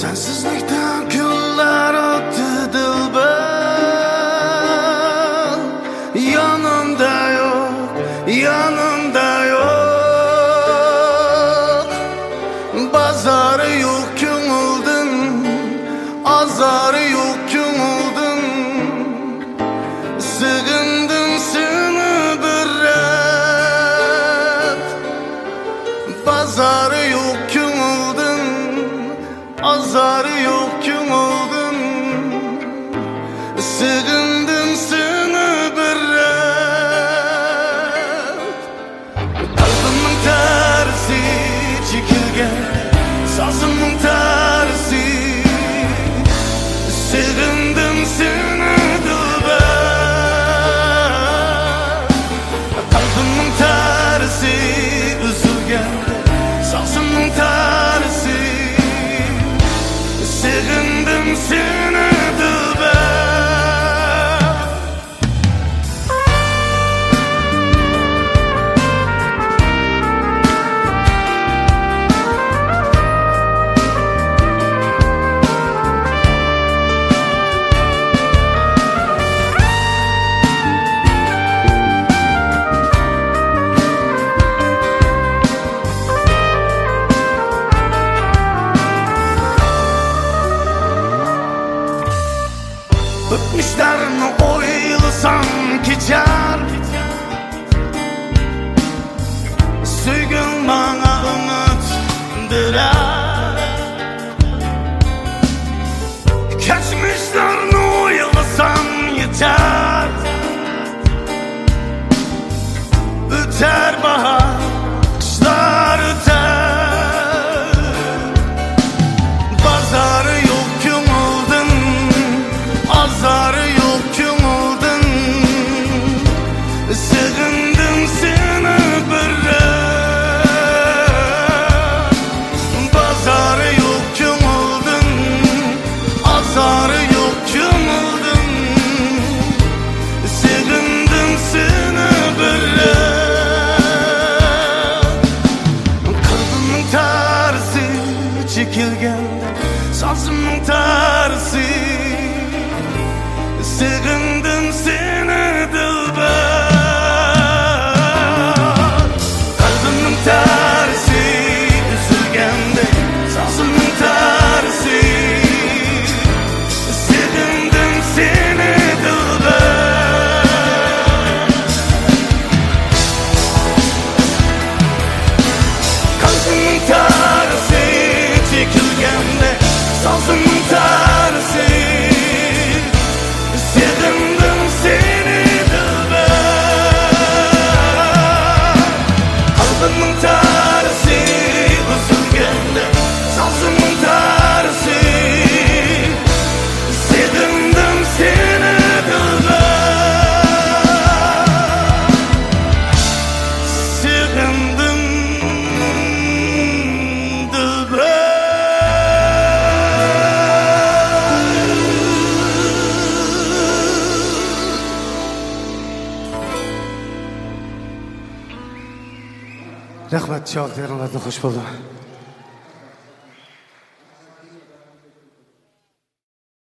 Sensizlikten günler attı dilber Yanımda yok, yanımda yok. Bazarı yok kömüldün, azarı yok kömüldün Sığındım seni bir ret Bazarı yok azarı yok kömüldün Sığındım Öpmüşlerini oylasam geçer Söygün bana umut diler çekilgende sazımın tersi. Silgin tükenme Sazın ter رغبت چاق درآمد خوش بودم